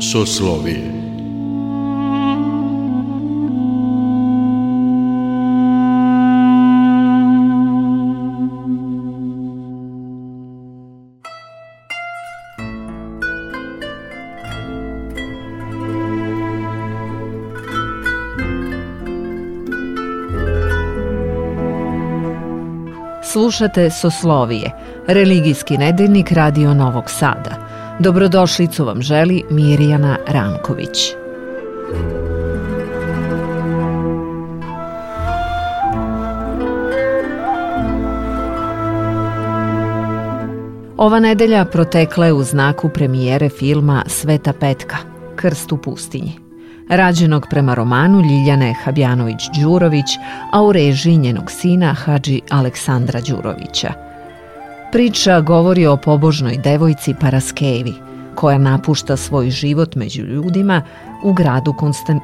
Soslovije Slušate Soslovije, religijski nedeljnik Radio Novog Sada. Dobrodošlicu vam želi Mirjana Ranković. Ova nedelja protekla je u znaku premijere filma Sveta Petka, Krst u pustinji rađenog prema romanu Ljiljane Habjanović-Đurović, a u režiji njenog sina Hadži Aleksandra Đurovića. Priča govori o pobožnoj devojci Paraskevi, koja napušta svoj život među ljudima u gradu Konstant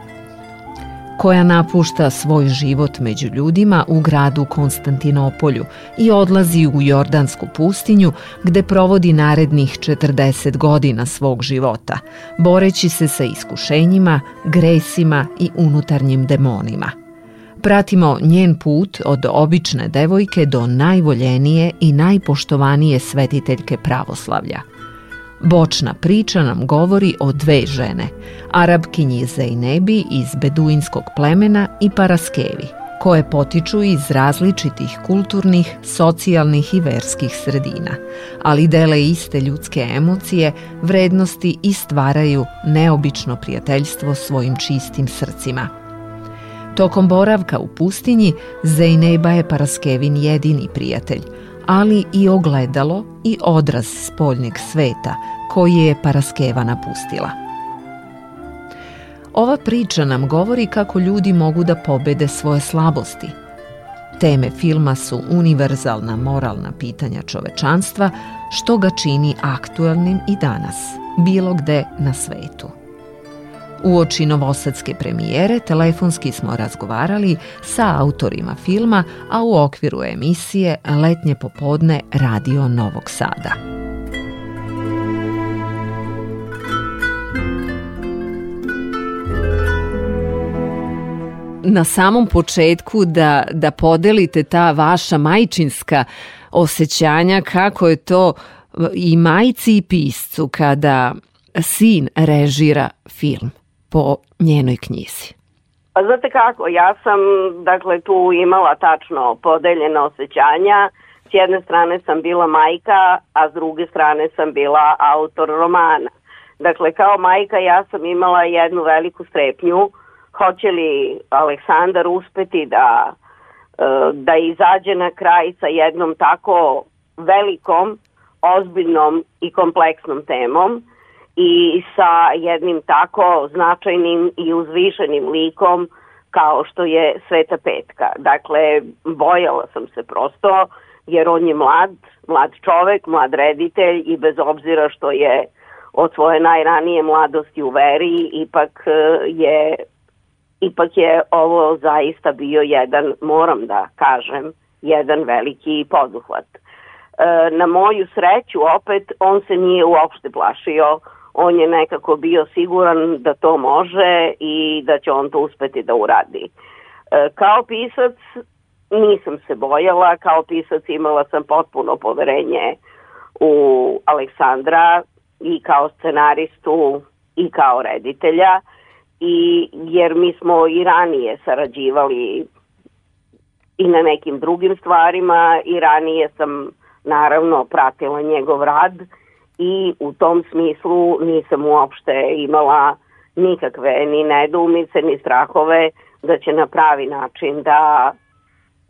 koja napušta svoj život među ljudima u gradu Konstantinopolju i odlazi u Jordansku pustinju gde provodi narednih 40 godina svog života, boreći se sa iskušenjima, gresima i unutarnjim demonima. Pratimo njen put od obične devojke do najvoljenije i najpoštovanije svetiteljke pravoslavlja – Bočna priča nam govori o dve žene, Arabkinji Zejnebi iz beduinskog plemena i Paraskevi, koje potiču iz različitih kulturnih, socijalnih i verskih sredina, ali dele iste ljudske emocije, vrednosti i stvaraju neobično prijateljstvo svojim čistim srcima. Tokom boravka u pustinji, Zejneba je Paraskevin jedini prijatelj, ali i ogledalo i odraz spoljnjeg sveta koji je Paraskeva napustila. Ova priča nam govori kako ljudi mogu da pobede svoje slabosti. Teme filma su univerzalna moralna pitanja čovečanstva, što ga čini aktuelnim i danas, bilo gde na svetu. U oči novosadske premijere telefonski smo razgovarali sa autorima filma, a u okviru emisije Letnje popodne Radio Novog Sada. Na samom početku da, da podelite ta vaša majčinska osjećanja kako je to i majci i piscu kada sin režira film po njenoj knjizi? Pa znate kako, ja sam dakle tu imala tačno podeljena osjećanja. S jedne strane sam bila majka, a s druge strane sam bila autor romana. Dakle, kao majka ja sam imala jednu veliku strepnju. Hoće li Aleksandar uspeti da, e, da izađe na kraj sa jednom tako velikom, ozbiljnom i kompleksnom temom i sa jednim tako značajnim i uzvišenim likom kao što je Sveta Petka. Dakle, bojala sam se prosto jer on je mlad, mlad čovek, mlad reditelj i bez obzira što je od svoje najranije mladosti u veri, ipak e, je ipak je ovo zaista bio jedan, moram da kažem, jedan veliki poduhvat. E, na moju sreću opet on se nije uopšte plašio on je nekako bio siguran da to može i da će on to uspeti da uradi. E, kao pisac nisam se bojala, kao pisac imala sam potpuno poverenje u Aleksandra i kao scenaristu i kao reditelja i jer mi smo i ranije sarađivali i na nekim drugim stvarima i ranije sam naravno pratila njegov rad i u tom smislu nisam uopšte imala nikakve ni nedoumice ni strahove da će na pravi način da,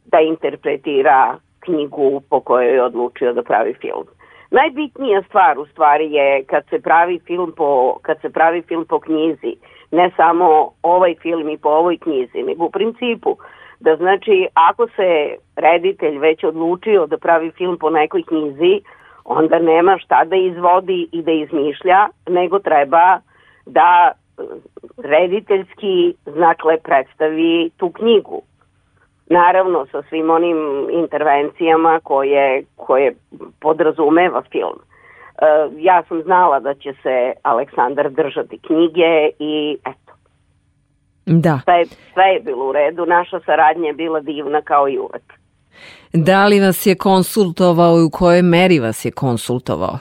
da interpretira knjigu po kojoj je odlučio da pravi film. Najbitnija stvar u stvari je kad se pravi film po, kad se pravi film po knjizi, ne samo ovaj film i po ovoj knjizi, nego u principu da znači ako se reditelj već odlučio da pravi film po nekoj knjizi, onda nema šta da izvodi i da izmišlja, nego treba da rediteljski značle predstavi tu knjigu. Naravno sa svim onim intervencijama koje, koje podrazumeva film. E, ja sam znala da će se Aleksandar držati knjige i eto. Da. Sve, sve je bilo u redu, naša saradnja je bila divna kao i uvek. Da li vas je konsultovao i u kojoj meri vas je konsultovao?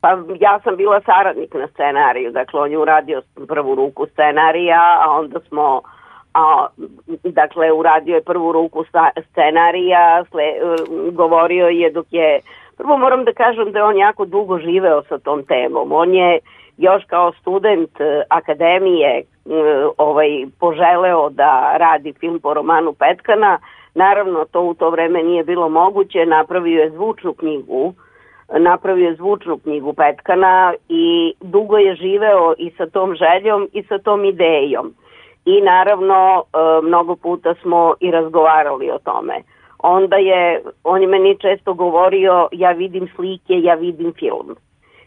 Pa ja sam bila saradnik na scenariju, dakle on je uradio prvu ruku scenarija, a onda smo a, dakle uradio je prvu ruku scenarija, sle, govorio je dok je prvo moram da kažem da je on jako dugo živeo sa tom temom. On je još kao student e, akademije e, ovaj poželeo da radi film po romanu Petkana. Naravno to u to vreme nije bilo moguće, napravio je zvučnu knjigu napravio je zvučnu knjigu Petkana i dugo je živeo i sa tom željom i sa tom idejom. I naravno e, mnogo puta smo i razgovarali o tome. Onda je, on je meni često govorio ja vidim slike, ja vidim film.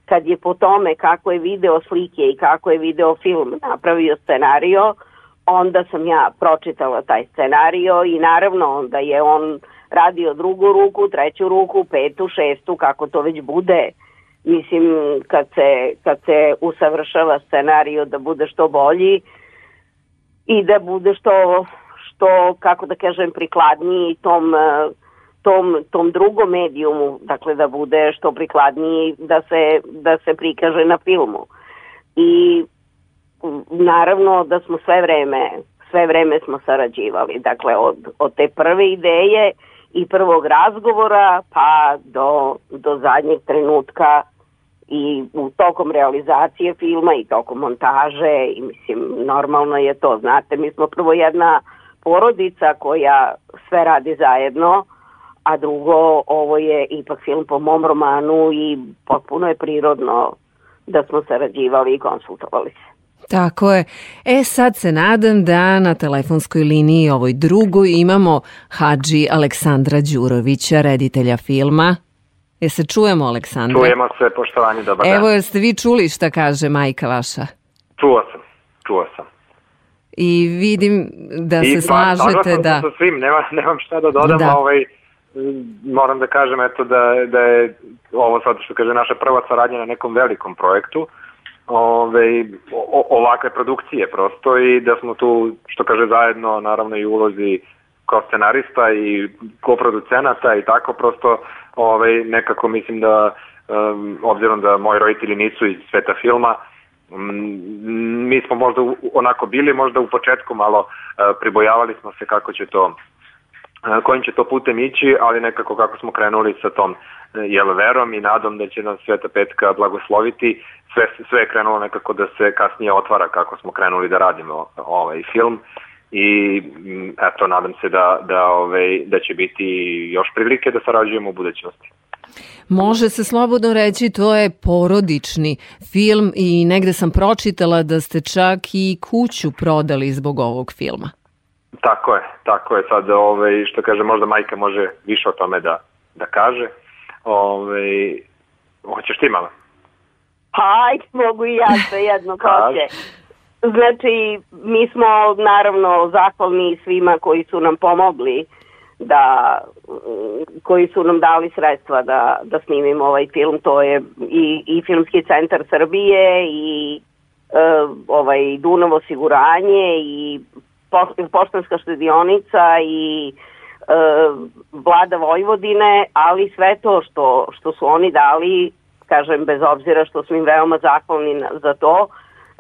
Kad je po tome kako je video slike i kako je video film napravio scenario, onda sam ja pročitala taj scenario i naravno onda je on radio drugu ruku, treću ruku, petu, šestu, kako to već bude. Mislim, kad se, kad se usavršava scenario da bude što bolji i da bude što, što kako da kažem, prikladniji tom, tom, tom drugom medijumu, dakle da bude što prikladniji da se, da se prikaže na filmu. I naravno da smo sve vreme sve vreme smo sarađivali. Dakle, od, od te prve ideje i prvog razgovora pa do, do zadnjeg trenutka i u tokom realizacije filma i tokom montaže i mislim normalno je to znate mi smo prvo jedna porodica koja sve radi zajedno a drugo ovo je ipak film po mom romanu i potpuno je prirodno da smo sarađivali i konsultovali se. Tako je. E sad se nadam da na telefonskoj liniji ovoj drugoj imamo Hadži Aleksandra Đurovića, reditelja filma. Je se čujemo, Aleksandra? Čujemo se, poštovanje, dobar dan. Evo, jeste vi čuli šta kaže majka vaša? Čuo sam, čuo sam. I vidim da I, se pa, slažete pa, da... sa svim, nema, nemam šta da dodam, da. ovaj, moram da kažem eto da, da je ovo sad što kaže naša prva saradnja na nekom velikom projektu, ove, o, ovakve produkcije prosto i da smo tu, što kaže zajedno, naravno i ulozi kao scenarista i koproducenata i tako prosto ovaj, nekako mislim da um, obzirom da moji roditelji nisu iz sveta filma um, mi smo možda onako bili možda u početku malo uh, pribojavali smo se kako će to uh, kojim će to putem ići, ali nekako kako smo krenuli sa tom jel, verom i nadom da će nas Sveta Petka blagosloviti, sve, sve je krenulo nekako da se kasnije otvara kako smo krenuli da radimo ovaj film i mm, eto nadam se da, da, ovaj, da će biti još prilike da sarađujemo u budućnosti. Može se slobodno reći to je porodični film i negde sam pročitala da ste čak i kuću prodali zbog ovog filma. Tako je, tako je. Sad ovaj, što kaže možda majka može više o tome da, da kaže. Ove, hoćeš ti malo? Hajde, mogu i ja sve jedno će. Znači, mi smo naravno zahvalni svima koji su nam pomogli da koji su nam dali sredstva da, da snimimo ovaj film, to je i, i Filmski centar Srbije i e, ovaj Dunav osiguranje i Poštanska štedionica i E, vlada Vojvodine, ali sve to što, što su oni dali, kažem bez obzira što smo im veoma zahvalni za to,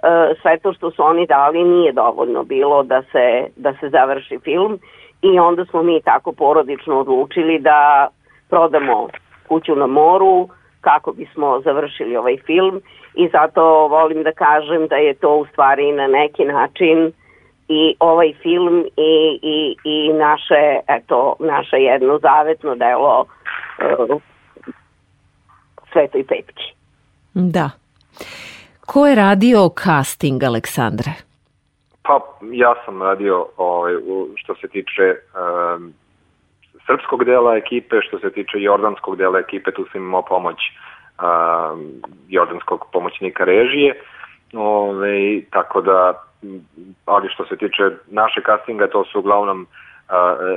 e, sve to što su oni dali nije dovoljno bilo da se, da se završi film i onda smo mi tako porodično odlučili da prodamo kuću na moru kako bismo završili ovaj film i zato volim da kažem da je to u stvari na neki način i ovaj film i, i, i naše, eto, naše jedno zavetno delo uh, Svetoj petki. Da. Ko je radio casting, Aleksandre? Pa, ja sam radio ovaj, što se tiče um, srpskog dela ekipe, što se tiče jordanskog dela ekipe, tu sam imao pomoć um, jordanskog pomoćnika režije. Ove, tako da, ali što se tiče naše castinga, to su uglavnom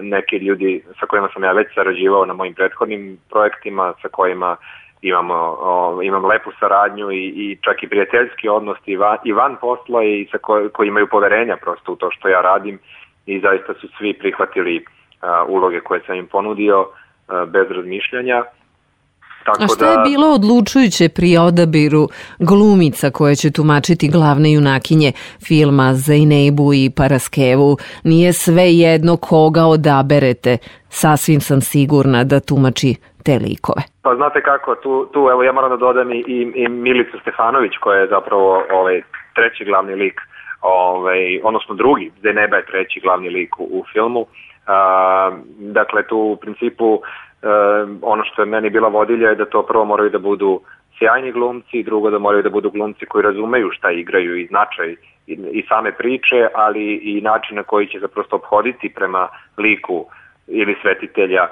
neki ljudi sa kojima sam ja već sarađivao na mojim prethodnim projektima, sa kojima imamo, o, imam lepu saradnju i, i čak i prijateljski odnos i van, i van posla i sa ko, koji imaju poverenja prosto u to što ja radim i zaista su svi prihvatili a, uloge koje sam im ponudio a, bez razmišljanja. Tako A šta da... je bilo odlučujuće pri odabiru glumica koje će tumačiti glavne junakinje filma Zainebu i Paraskevu? Nije sve jedno koga odaberete. Sasvim sam sigurna da tumači te likove. Pa znate kako, tu, tu evo ja moram da dodam i, i Milicu Stefanović koja je zapravo ovaj, treći glavni lik, ovaj, odnosno drugi, Zeneba je treći glavni lik u, u filmu. A, dakle, tu u principu e, ono što je meni bila vodilja je da to prvo moraju da budu sjajni glumci, drugo da moraju da budu glumci koji razumeju šta igraju i značaj i, i same priče, ali i način na koji će se prosto obhoditi prema liku ili svetitelja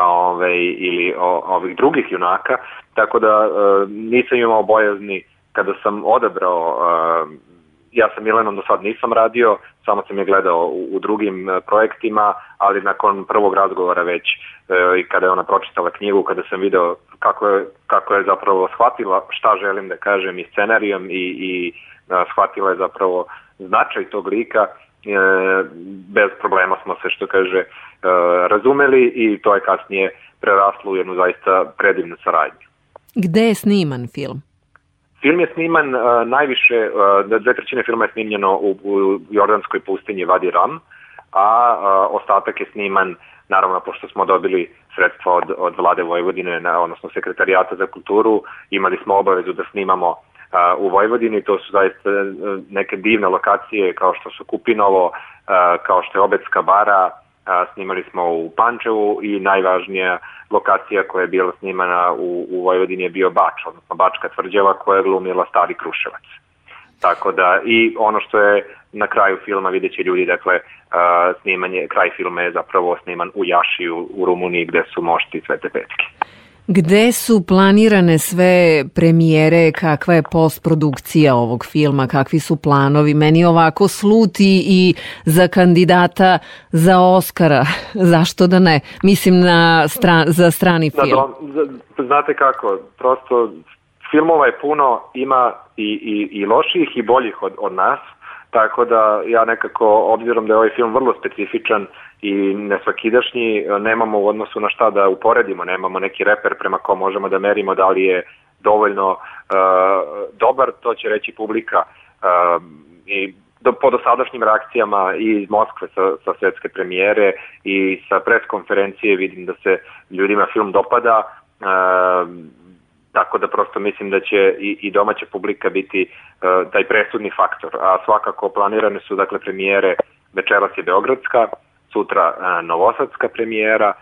ove, ili o, ovih drugih junaka, tako da e, nisam imao bojazni kada sam odabrao e, ja sa Milenom do sad nisam radio, samo sam je gledao u, u drugim e, projektima, ali nakon prvog razgovora već e, i kada je ona pročitala knjigu, kada sam video kako je, kako je zapravo shvatila šta želim da kažem i scenarijom i, i a, shvatila je zapravo značaj tog lika, e, bez problema smo se što kaže e, razumeli i to je kasnije preraslo u jednu zaista predivnu saradnju. Gde je sniman film? Film je sniman uh, najviše, uh, dve trećine filma je snimljeno u, u Jordanskoj pustinji Vadi Ram, a uh, ostatak je sniman, naravno, pošto smo dobili sredstva od, od vlade Vojvodine, na, odnosno sekretarijata za kulturu, imali smo obavezu da snimamo uh, u Vojvodini, to su zaista neke divne lokacije kao što su Kupinovo, uh, kao što je Obetska bara, a, snimali smo u Pančevu i najvažnija lokacija koja je bila snimana u, u Vojvodini je bio Bač, odnosno Bačka tvrđava koja je glumila stari Kruševac. Tako da i ono što je na kraju filma vidjet će ljudi, dakle, snimanje, kraj filma je zapravo sniman u Jašiju u Rumuniji gde su mošti Svete Petke. Gde su planirane sve premijere, kakva je postprodukcija ovog filma, kakvi su planovi? Meni ovako sluti i za kandidata za Oscara, zašto da ne? Mislim na stran, za strani film. Da, znate kako, prosto filmova je puno, ima i, i, i loših i boljih od, od nas, tako da ja nekako, obzirom da je ovaj film vrlo specifičan, i nesvakidašnji, nemamo u odnosu na šta da uporedimo, nemamo neki reper prema ko možemo da merimo da li je dovoljno uh, dobar, to će reći publika. Uh, i do, po dosadašnjim reakcijama i iz Moskve sa, sa svetske premijere i sa preskonferencije vidim da se ljudima film dopada. Uh, tako da prosto mislim da će i, i domaća publika biti uh, taj presudni faktor, a svakako planirane su dakle premijere večeras je Beogradska, sutra a, novosadska premijera,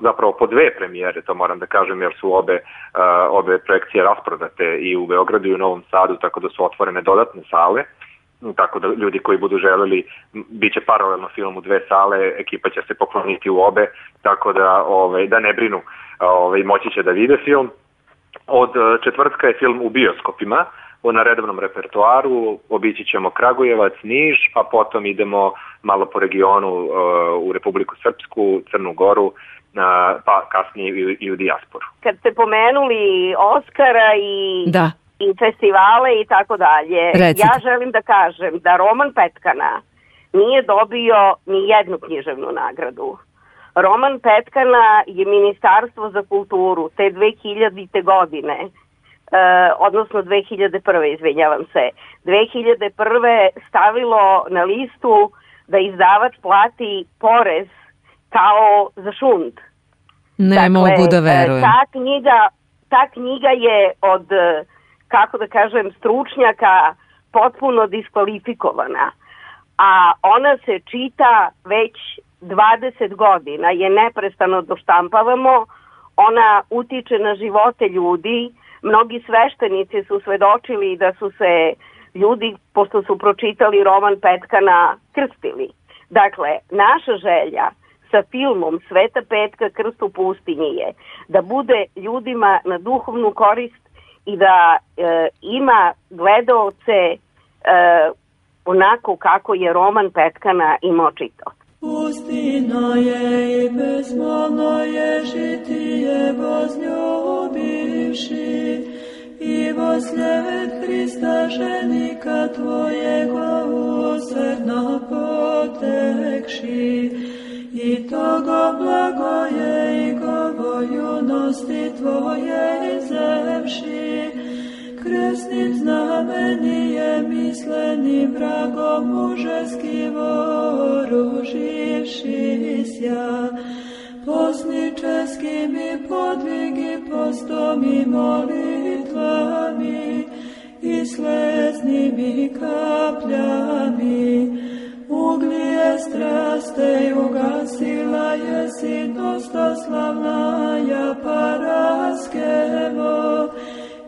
zapravo po dve premijere, to moram da kažem, jer su obe, a, obe projekcije rasprodate i u Beogradu i u Novom Sadu, tako da su otvorene dodatne sale, tako da ljudi koji budu želeli, bit će paralelno film u dve sale, ekipa će se pokloniti u obe, tako da, ovaj, da ne brinu, ovaj, moći će da vide film. Od četvrtka je film u bioskopima, na redovnom repertoaru, obići ćemo Kragujevac, Niš, a potom idemo malo po regionu uh, u Republiku Srpsku, Crnu Goru, uh, pa kasnije i, u dijasporu. Kad ste pomenuli Oscara i da. i festivale i tako dalje, Recite. ja želim da kažem da Roman Petkana nije dobio ni jednu književnu nagradu. Roman Petkana je Ministarstvo za kulturu te 2000. godine e, odnosno 2001. izvinjavam se, 2001. stavilo na listu da izdavač plati porez kao za šund. Ne dakle, mogu da verujem. Ta knjiga, ta knjiga je od, kako da kažem, stručnjaka potpuno diskvalifikovana. A ona se čita već 20 godina, je neprestano doštampavamo, ona utiče na živote ljudi, mnogi sveštenici su svedočili da su se ljudi, pošto su pročitali roman Petkana, krstili. Dakle, naša želja sa filmom Sveta Petka krst u pustinji je da bude ljudima na duhovnu korist i da e, ima gledalce onako kako je roman Petkana imao čitao. Pustina je i bezmolno je žitije возljubivši i vosled Hrista ženika tvojega usredno potekši. I togo blago je i govo junosti tvoje zemši kresnim znamenijem mislenim vragom mužeski voruživši sja. Posničeskim i podvigi postom i molitvami i sleznim i kapljami. Uglije straste ugasila je dosta slavna ja paraskevo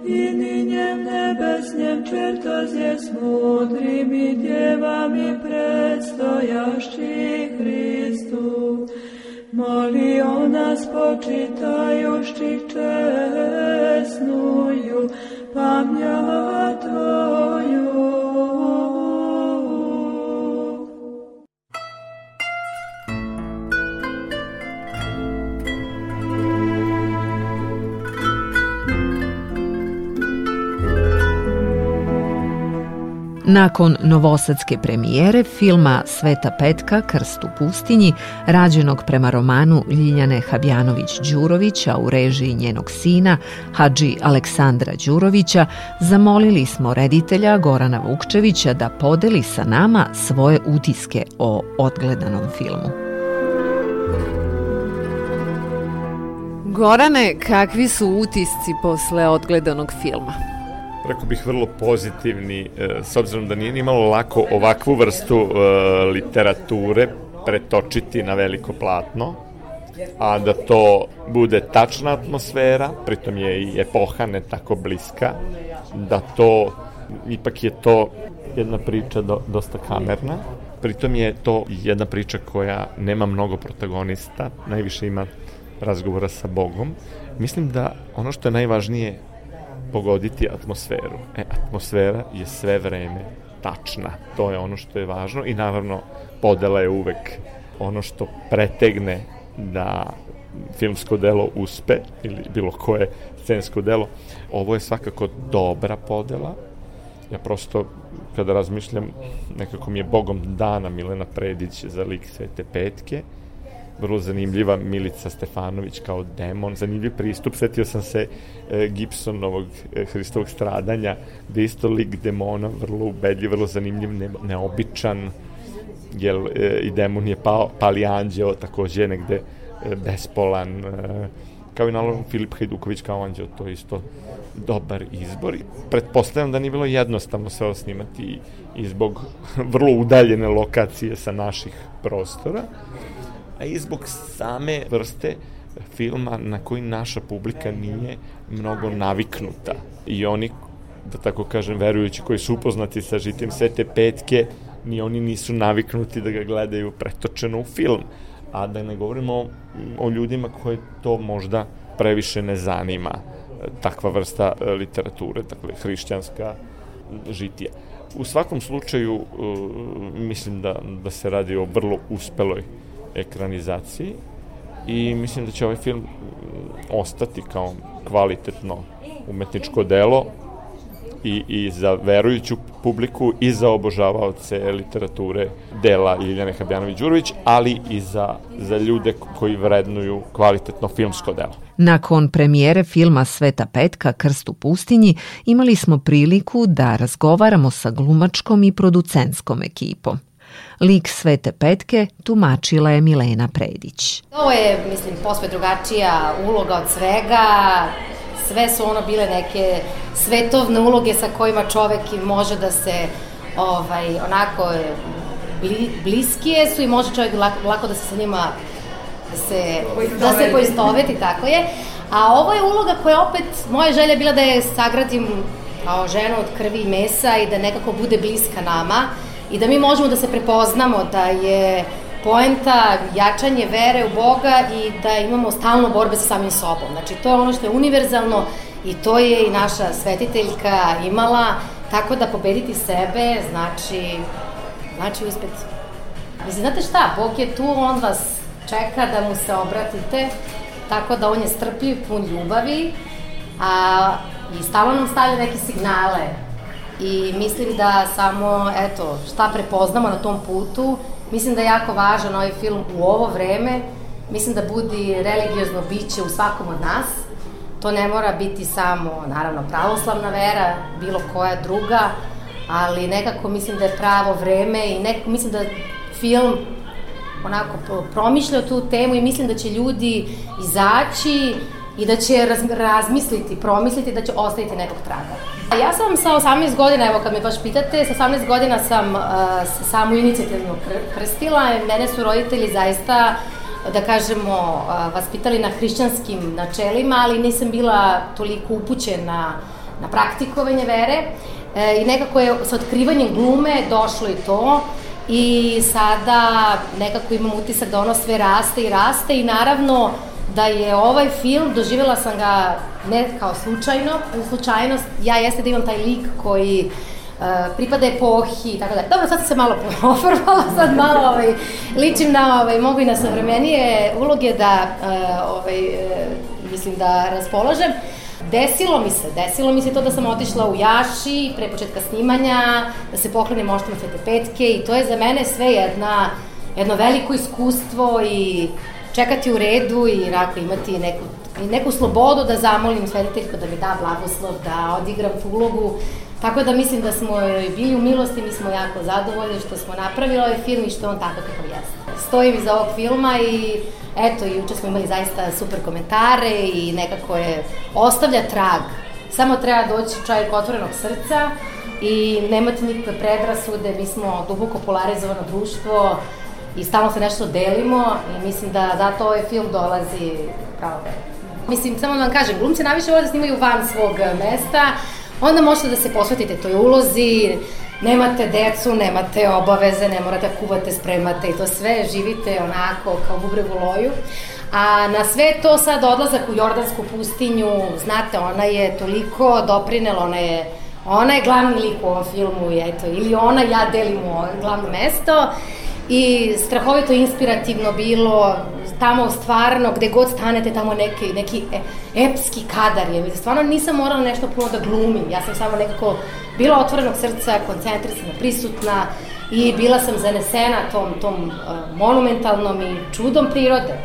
Ininiem nebesnem čertozie s múdrymi devami predstojaští Kristu. Moli o nás počítajuští česnujú pamiatu Nakon novosadske premijere filma Sveta Petka, Krst u pustinji, rađenog prema romanu Ljiljane Habjanović-Đurovića u režiji njenog sina, Hadži Aleksandra Đurovića, zamolili smo reditelja Gorana Vukčevića da podeli sa nama svoje utiske o odgledanom filmu. Gorane, kakvi su utisci posle odgledanog filma? Rekao bih, vrlo pozitivni, e, s obzirom da nije ni malo lako ovakvu vrstu e, literature pretočiti na veliko platno, a da to bude tačna atmosfera, pritom je i epoha ne tako bliska, da to, ipak je to jedna priča do, dosta kamerna, pritom je to jedna priča koja nema mnogo protagonista, najviše ima razgovora sa Bogom. Mislim da ono što je najvažnije pogoditi atmosferu. E, atmosfera je sve vreme tačna. To je ono što je važno i naravno podela je uvek ono što pretegne da filmsko delo uspe ili bilo koje scensko delo. Ovo je svakako dobra podela. Ja prosto kada razmišljam nekako mi je bogom dana Milena Predić za lik Svete Petke vrlo zanimljiva Milica Stefanović kao demon, zanimljiv pristup, setio sam se e, Gibsonovog e, Hristovog stradanja, gde isto lik demona, vrlo ubedljiv, vrlo zanimljiv, ne, neobičan, jel, e, i demon je pao, pali anđeo, takođe negde e, bespolan, e, kao i naravno Filip Hajduković kao anđeo, to je isto dobar izbor. Pretpostavljam da nije bilo jednostavno sve osnimati i, i zbog vrlo udaljene lokacije sa naših prostora, a i zbog same vrste filma na koji naša publika nije mnogo naviknuta. I oni, da tako kažem, verujući koji su upoznati sa žitjem Svete Petke, ni oni nisu naviknuti da ga gledaju pretočeno u film. A da ne govorimo o, o ljudima koje to možda previše ne zanima takva vrsta e, literature, dakle hrišćanska žitija. U svakom slučaju uh, mislim da, da se radi o vrlo uspeloj ekranizaciji i mislim da će ovaj film ostati kao kvalitetno umetničko delo i, i za verujuću publiku i za obožavaoce literature dela Ljiljane Habjanović-Đurović, ali i za, za ljude koji vrednuju kvalitetno filmsko delo. Nakon premijere filma Sveta Petka Krst u pustinji imali smo priliku da razgovaramo sa glumačkom i producentskom ekipom. Lik Svete Petke tumačila je Milena Predić. Ovo je, mislim, posve drugačija uloga od svega. Sve su ono bile neke svetovne uloge sa kojima čovek može da se ovaj, onako bli, bliskije su i može čovjek lako, lako da se sa njima da se, da se poistoveti, tako je. A ovo je uloga koja opet, moja želja bila da je sagradim kao ženu od krvi i mesa i da nekako bude bliska nama i da mi možemo da se prepoznamo da je poenta jačanje vere u Boga i da imamo stalno borbe sa samim sobom. Znači, to je ono što je univerzalno i to je i naša svetiteljka imala Tako da pobediti sebe znači, znači uspeti. Mislim, znate šta, Bog je tu, on vas čeka da mu se obratite, tako da on je strpljiv, pun ljubavi, a i stalno nam stavlja neke signale i mislim da samo, eto, šta prepoznamo na tom putu, mislim da je jako važan ovaj film u ovo vreme, mislim da budi religiozno biće u svakom od nas, to ne mora biti samo, naravno, pravoslavna vera, bilo koja druga, ali nekako mislim da je pravo vreme i nekako mislim da film onako promišlja tu temu i mislim da će ljudi izaći i da će raz, razmisliti, promisliti da će ostaviti nekog traga. Ja sam sa 18 godina, evo kad me baš pitate, sa 18 godina sam uh, samu inicijativno krstila. Mene su roditelji zaista da kažemo, uh, vaspitali na hrišćanskim načelima, ali nisam bila toliko upućena na praktikovanje vere. E, I nekako je sa otkrivanjem glume došlo i to i sada nekako imam utisak da ono sve raste i raste i naravno da je ovaj film, doživjela sam ga ne kao slučajno, slučajnost, ja jeste da imam taj lik koji Uh, pripada epohi i tako da. Dobro, sad sam se malo ofarbala, sad malo ovaj, ličim na, ovaj, mogu i na savremenije uloge da, uh, ovaj, uh, mislim da raspolažem. Desilo mi se, desilo mi se to da sam otišla u Jaši pre početka snimanja, da se poklonim moštama Svete Petke i to je za mene sve jedna, jedno veliko iskustvo i čekati u redu i rako imati neku, neku slobodu da zamolim svediteljko da mi da blagoslov, da odigram tu ulogu. Tako da mislim da smo bili u milosti, mi smo jako zadovoljni što smo napravili ovaj film i što on tako kako jeste. Stojim iza ovog filma i eto, juče smo imali zaista super komentare i nekako je ostavlja trag. Samo treba doći čovjek otvorenog srca i nemati nikakve predrasude, mi smo duboko polarizovano društvo, i stalno se nešto delimo i mislim da zato ovaj film dolazi pravo vreme. Mislim, samo da vam kažem, glumci najviše vole da snimaju van svog mesta, onda možete da se posvetite toj ulozi, nemate decu, nemate obaveze, ne morate da kuvate, spremate i to sve, živite onako kao bubreg u loju. A na sve to sad odlazak u Jordansku pustinju, znate, ona je toliko doprinela, ona je ona je glavni lik u ovom filmu, eto, ili ona, ja delimo glavno mesto i strahovito inspirativno bilo tamo stvarno gde god stanete tamo neki, neki e, epski kadar je. Stvarno nisam morala nešto puno da glumim. Ja sam samo nekako bila otvorenog srca koncentrisana, prisutna i bila sam zanesena tom, tom uh, monumentalnom i čudom prirode.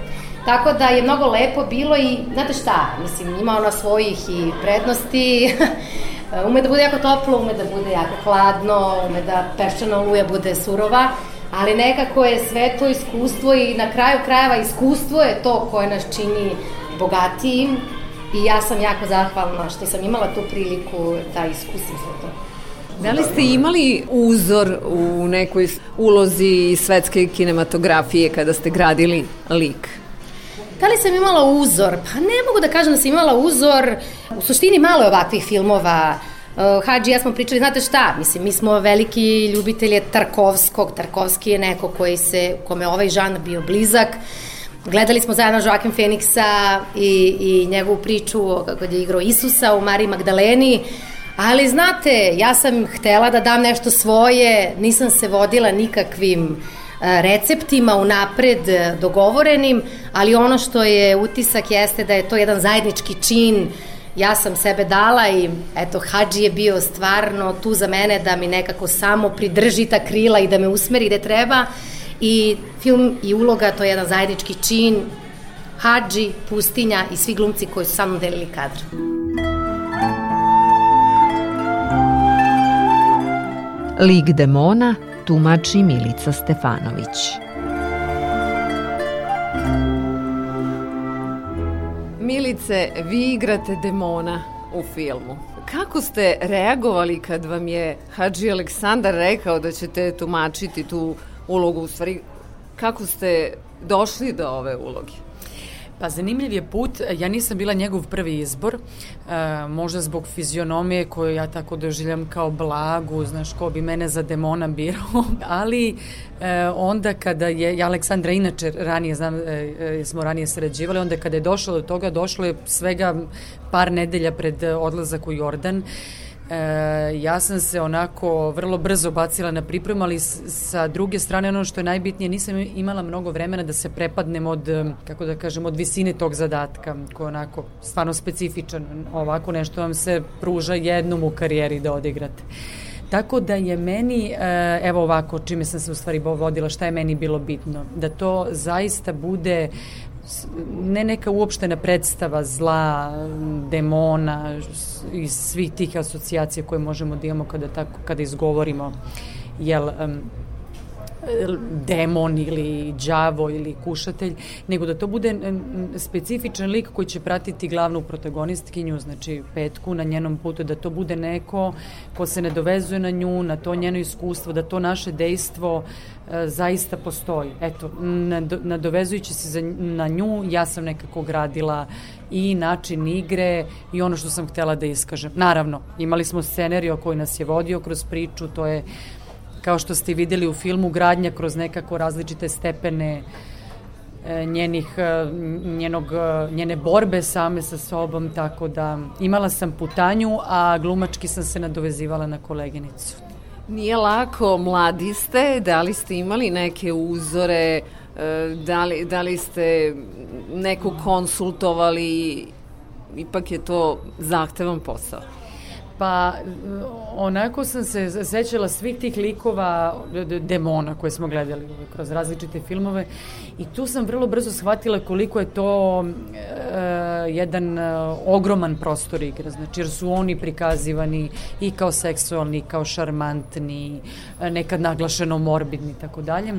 Tako da je mnogo lepo bilo i, znate šta, mislim, ima ona svojih i prednosti, ume da bude jako toplo, ume da bude jako hladno, ume da peščana oluja bude surova, ali nekako je sve to iskustvo i na kraju krajeva iskustvo je to koje nas čini bogatijim i ja sam jako zahvalna što sam imala tu priliku da iskusim sve to. Da li ste imali uzor u nekoj ulozi svetske kinematografije kada ste gradili lik? Da li sam imala uzor? Pa ne mogu da kažem da sam imala uzor. U suštini malo je ovakvih filmova Uh, Hadži ja smo pričali, znate šta, mislim, mi smo veliki ljubitelje Tarkovskog, Tarkovski je neko koji se, kome ovaj žan bio blizak, Gledali smo zajedno Joaquin Feniksa i, i njegovu priču kako je igrao Isusa u Mariji Magdaleni, ali znate, ja sam htela da dam nešto svoje, nisam se vodila nikakvim uh, receptima unapred dogovorenim, ali ono što je utisak jeste da je to jedan zajednički čin uh, ja sam sebe dala i eto, Hadži je bio stvarno tu za mene da mi nekako samo pridrži ta krila i da me usmeri gde treba i film i uloga, to je jedan zajednički čin, Hadži, Pustinja i svi glumci koji su sa mnom delili kadr. Lig demona tumači Milica Stefanović. Milice, vi igrate demona u filmu. Kako ste reagovali kad vam je Hadži Aleksandar rekao da ćete tumačiti tu ulogu, u stvari kako ste došli do ove uloge? Pa zanimljiv je put, ja nisam bila njegov prvi izbor, e, možda zbog fizionomije koju ja tako doživljam kao blagu, znaš, ko bi mene za demona birao, ali e, onda kada je, ja Aleksandra inače ranije, znam, e, e, smo ranije sređivali, onda kada je došlo do toga, došlo je svega par nedelja pred odlazak u Jordan, E, ja sam se onako vrlo brzo bacila na pripremu, ali sa druge strane ono što je najbitnije, nisam imala mnogo vremena da se prepadnem od, kako da kažem, od visine tog zadatka, koji je onako stvarno specifičan. Ovako nešto vam se pruža jednom u karijeri da odigrate. Tako da je meni, e, evo ovako, čime sam se u stvari vodila, šta je meni bilo bitno, da to zaista bude ne neka uopštena predstava zla, demona i svih tih asocijacija koje možemo da imamo kada, tako, kada izgovorimo jel, um, demon ili đavo ili kušatelj, nego da to bude specifičan lik koji će pratiti glavnu protagonistkinju, znači Petku na njenom putu, da to bude neko ko se ne dovezuje na nju, na to njeno iskustvo, da to naše dejstvo e, zaista postoji. Eto, nadovezujući se za, na nju, ja sam nekako gradila i način igre i ono što sam htela da iskažem. Naravno, imali smo scenariju koji nas je vodio kroz priču, to je kao što ste videli u filmu, gradnja kroz nekako različite stepene e, njenih, e, njenog, e, njene borbe same sa sobom, tako da imala sam putanju, a glumački sam se nadovezivala na koleginicu. Nije lako, mladi ste, da li ste imali neke uzore, da li, da li ste neku konsultovali, ipak je to zahtevan posao. Pa onako sam se sećala svih tih likova demona koje smo gledali kroz različite filmove i tu sam vrlo brzo shvatila koliko je to e, jedan e, ogroman prostor igre, znači jer su oni prikazivani i kao seksualni, i kao šarmantni, e, nekad naglašeno morbidni i tako dalje.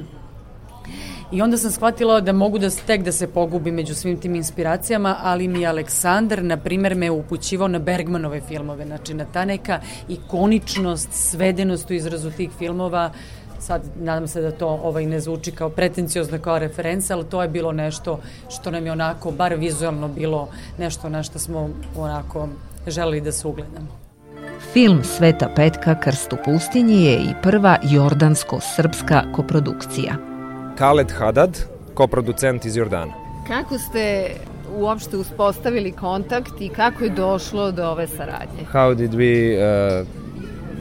I onda sam shvatila da mogu da tek da se pogubim među svim tim inspiracijama, ali mi Aleksandar, na primer, me upućivao na Bergmanove filmove, znači na ta neka ikoničnost, svedenost u izrazu tih filmova, sad nadam se da to ovaj ne zvuči kao pretenciozno kao referenca, ali to je bilo nešto što nam je onako, bar vizualno bilo nešto na što smo onako želeli da se ugledamo. Film Sveta Petka Krst u pustinji je i prva jordansko-srpska koprodukcija. Khaled Hadad, koproducent iz Jordana. Kako ste uopšte uspostavili kontakt i kako je došlo do ove saradnje? How did we uh,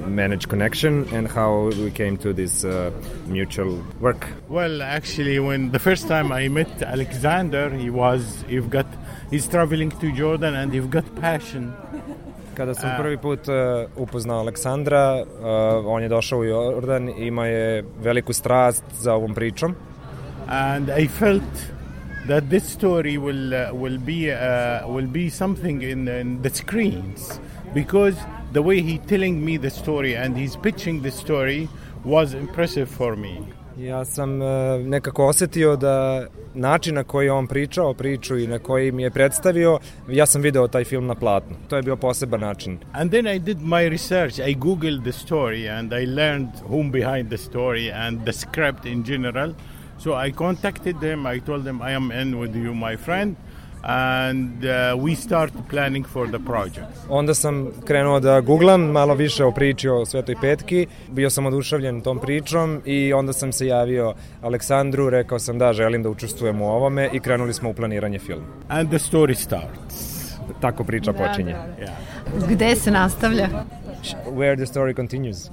manage connection and how we came to this uh, mutual work? Well, actually, when the first time I met Alexander, he was, you've got, he's traveling to Jordan and you've got passion. Kada sam prvi put upoznao Aleksandra, on je došao u Jordan, ima je veliku strast za ovom pričom. And I felt that this story will uh, will be uh, will be something in, in the screens because the way he telling me the story and he's pitching the story was impressive for me. Ja sam nekako osetio da način na koji on pričao priču i na koji mi je predstavio, ja sam video taj film na platnu. To je bio poseban način. And then I did my research. I googled the story and I learned whom behind the story and the script in general. So I contacted them. I told them I am in with you, my friend. And uh, we start planning for the project. Onda sam krenuo da googlam malo više o priči o Svetoj Petki, bio sam oduševljen tom pričom i onda sam se javio Aleksandru, rekao sam da želim da učestvujem u ovome i krenuli smo u planiranje filma. And the story starts. Tako priča da, počinje. Da, da. Yeah. Gde se nastavlja? Where the story continues.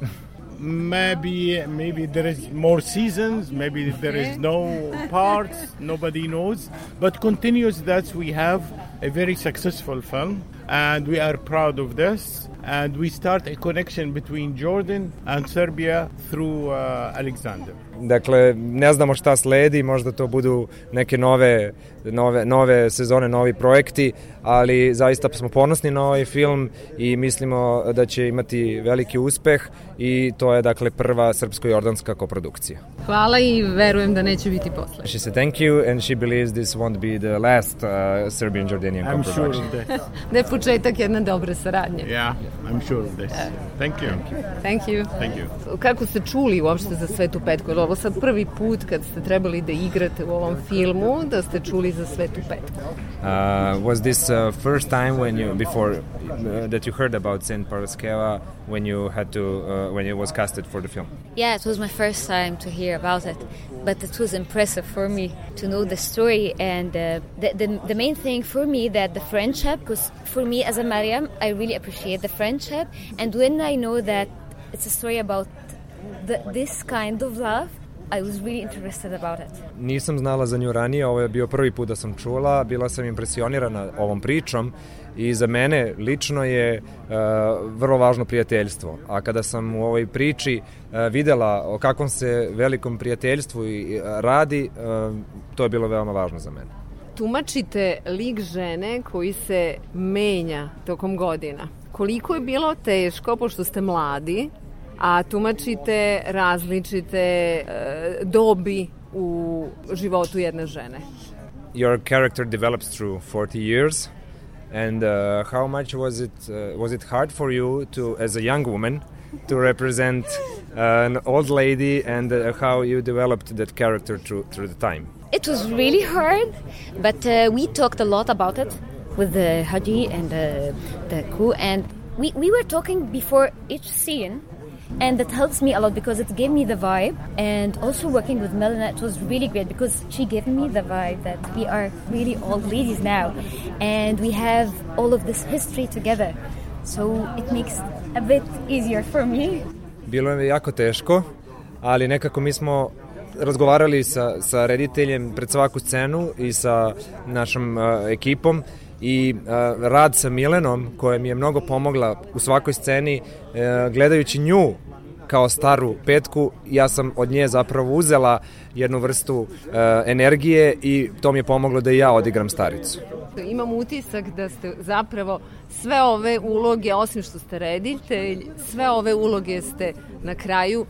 Maybe maybe there is more seasons maybe there is no parts nobody knows. But continues that we have a very successful film and we are proud of this and we start a connection between Jordan and Serbia through uh, Alexander Dakle, ne znamo šta sledi, možda to budu neke nove, nove, nove sezone, novi projekti, ali zaista smo ponosni na ovaj film i mislimo da će imati veliki uspeh i to je dakle prva srpsko-jordanska koprodukcija. Hvala i verujem da neće biti posle. She said thank you and she believes this won't be the last uh, Serbian-Jordanian co-production. I'm sure of that. početak jedne dobre saradnje. Yeah, I'm sure of this. Thank you. Thank you. Thank you. Kako ste čuli uopšte za Svetu Petku? Je ovo sad prvi put kad ste trebali da igrate u ovom filmu, da ste čuli za Svetu Petku? Uh, was this uh, first time when you, before uh, that you heard about Saint Paraskeva when you had to uh, when it was casted for the film? Yeah, it was my first time to hear about it, but it was impressive for me to know the story and uh, the, the, the main thing for me that the friendship because for me as a Mariam I really appreciate the friendship and when I know that it's a story about the, this kind of love I was really interested about it. Nisam znala za nju ranije, ovo je bio prvi put da sam čula, bila sam impresionirana ovom pričom i za mene lično je uh, vrlo važno prijateljstvo. A kada sam u ovoj priči uh, videla o kakvom se velikom prijateljstvu i, uh, radi, to je bilo veoma važno za mene. Tumačite lik žene koji se menja tokom godina. Koliko je bilo teško, pošto ste mladi, a tumačite različite dobi u životu jedne žene. Your character develops through 40 years and uh, how much was it uh, was it hard for you to as a young woman to represent uh, an old lady and uh, how you developed that character through through the time? It was really hard but uh, we talked a lot about it with the haji and the, the crew. And we, we were talking before each scene and that helps me a lot because it gave me the vibe. And also working with Melina it was really great because she gave me the vibe that we are really old ladies now. And we have all of this history together. So it makes a bit easier for me. Bilo je jako teško, ali nekako mi smo razgovarali sa, sa rediteljem pred svaku scenu i sa našom uh, ekipom i uh, rad sa Milenom koja mi je mnogo pomogla u svakoj sceni uh, gledajući nju kao staru petku, ja sam od nje zapravo uzela jednu vrstu uh, energije i to mi je pomoglo da i ja odigram staricu. Imam utisak da ste zapravo sve ove uloge, osim što ste reditelj, sve ove uloge ste na kraju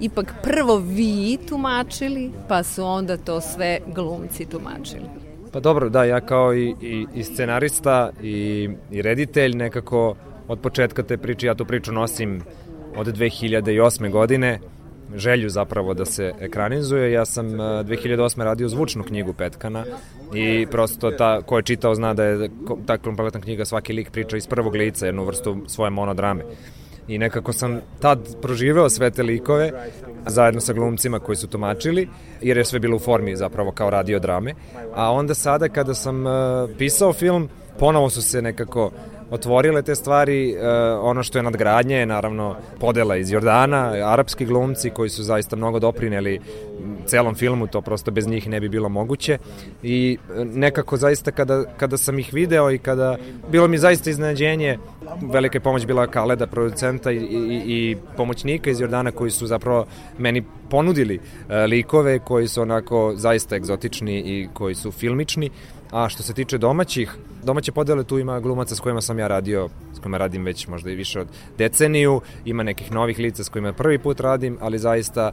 ipak prvo vi tumačili, pa su onda to sve glumci tumačili. Pa dobro, da, ja kao i, i, i scenarista i, i reditelj nekako od početka te priče, ja tu priču nosim od 2008. godine, želju zapravo da se ekranizuje. Ja sam 2008. radio zvučnu knjigu Petkana i prosto ta, ko je čitao zna da je ta kompletna knjiga svaki lik priča iz prvog lica, jednu vrstu svoje monodrame. I nekako sam tad proživeo sve te likove zajedno sa glumcima koji su tumačili, jer je sve bilo u formi zapravo kao radio drame. A onda sada kada sam uh, pisao film, ponovo su se nekako otvorile te stvari, uh, ono što je nadgradnje je naravno podela iz Jordana, arapski glumci koji su zaista mnogo doprineli celom filmu, to prosto bez njih ne bi bilo moguće. I e, nekako zaista kada, kada sam ih video i kada bilo mi zaista iznenađenje velika je pomoć bila Kaleda, producenta i, i, i pomoćnika iz Jordana koji su zapravo meni ponudili uh, likove koji su onako zaista egzotični i koji su filmični A što se tiče domaćih, domaće podele tu ima glumaca s kojima sam ja radio, s kojima radim već možda i više od deceniju, ima nekih novih lica s kojima prvi put radim, ali zaista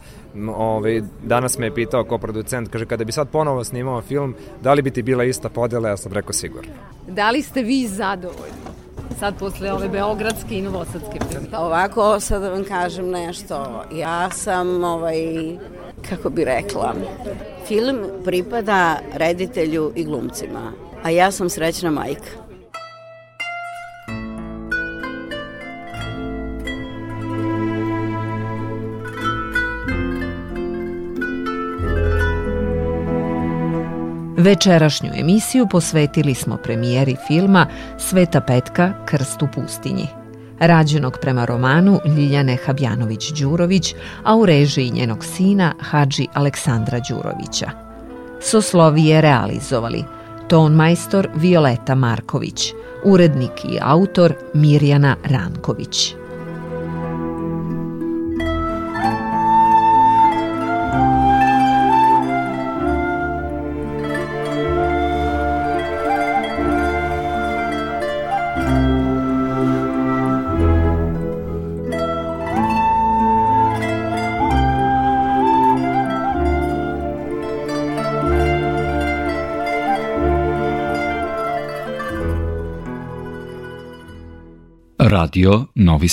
ovaj, danas me je pitao ko producent, kaže kada bi sad ponovo snimao film, da li bi ti bila ista podela, ja sam rekao sigurno. Da li ste vi zadovoljni? sad posle ove beogradske i novosadske priče? Pa ovako, sad da vam kažem nešto. Ja sam, ovaj, kako bi rekla, film pripada reditelju i glumcima, a ja sam srećna majka. Večerašnju emisiju posvetili smo premijeri filma Sveta Petka, Krst u pustinji. Rađenog prema romanu Ljiljane Habjanović-Đurović, a u režiji njenog sina Hadži Aleksandra Đurovića. Soslovije realizovali ton majstor Violeta Marković, urednik i autor Mirjana Ranković. Radio Novi.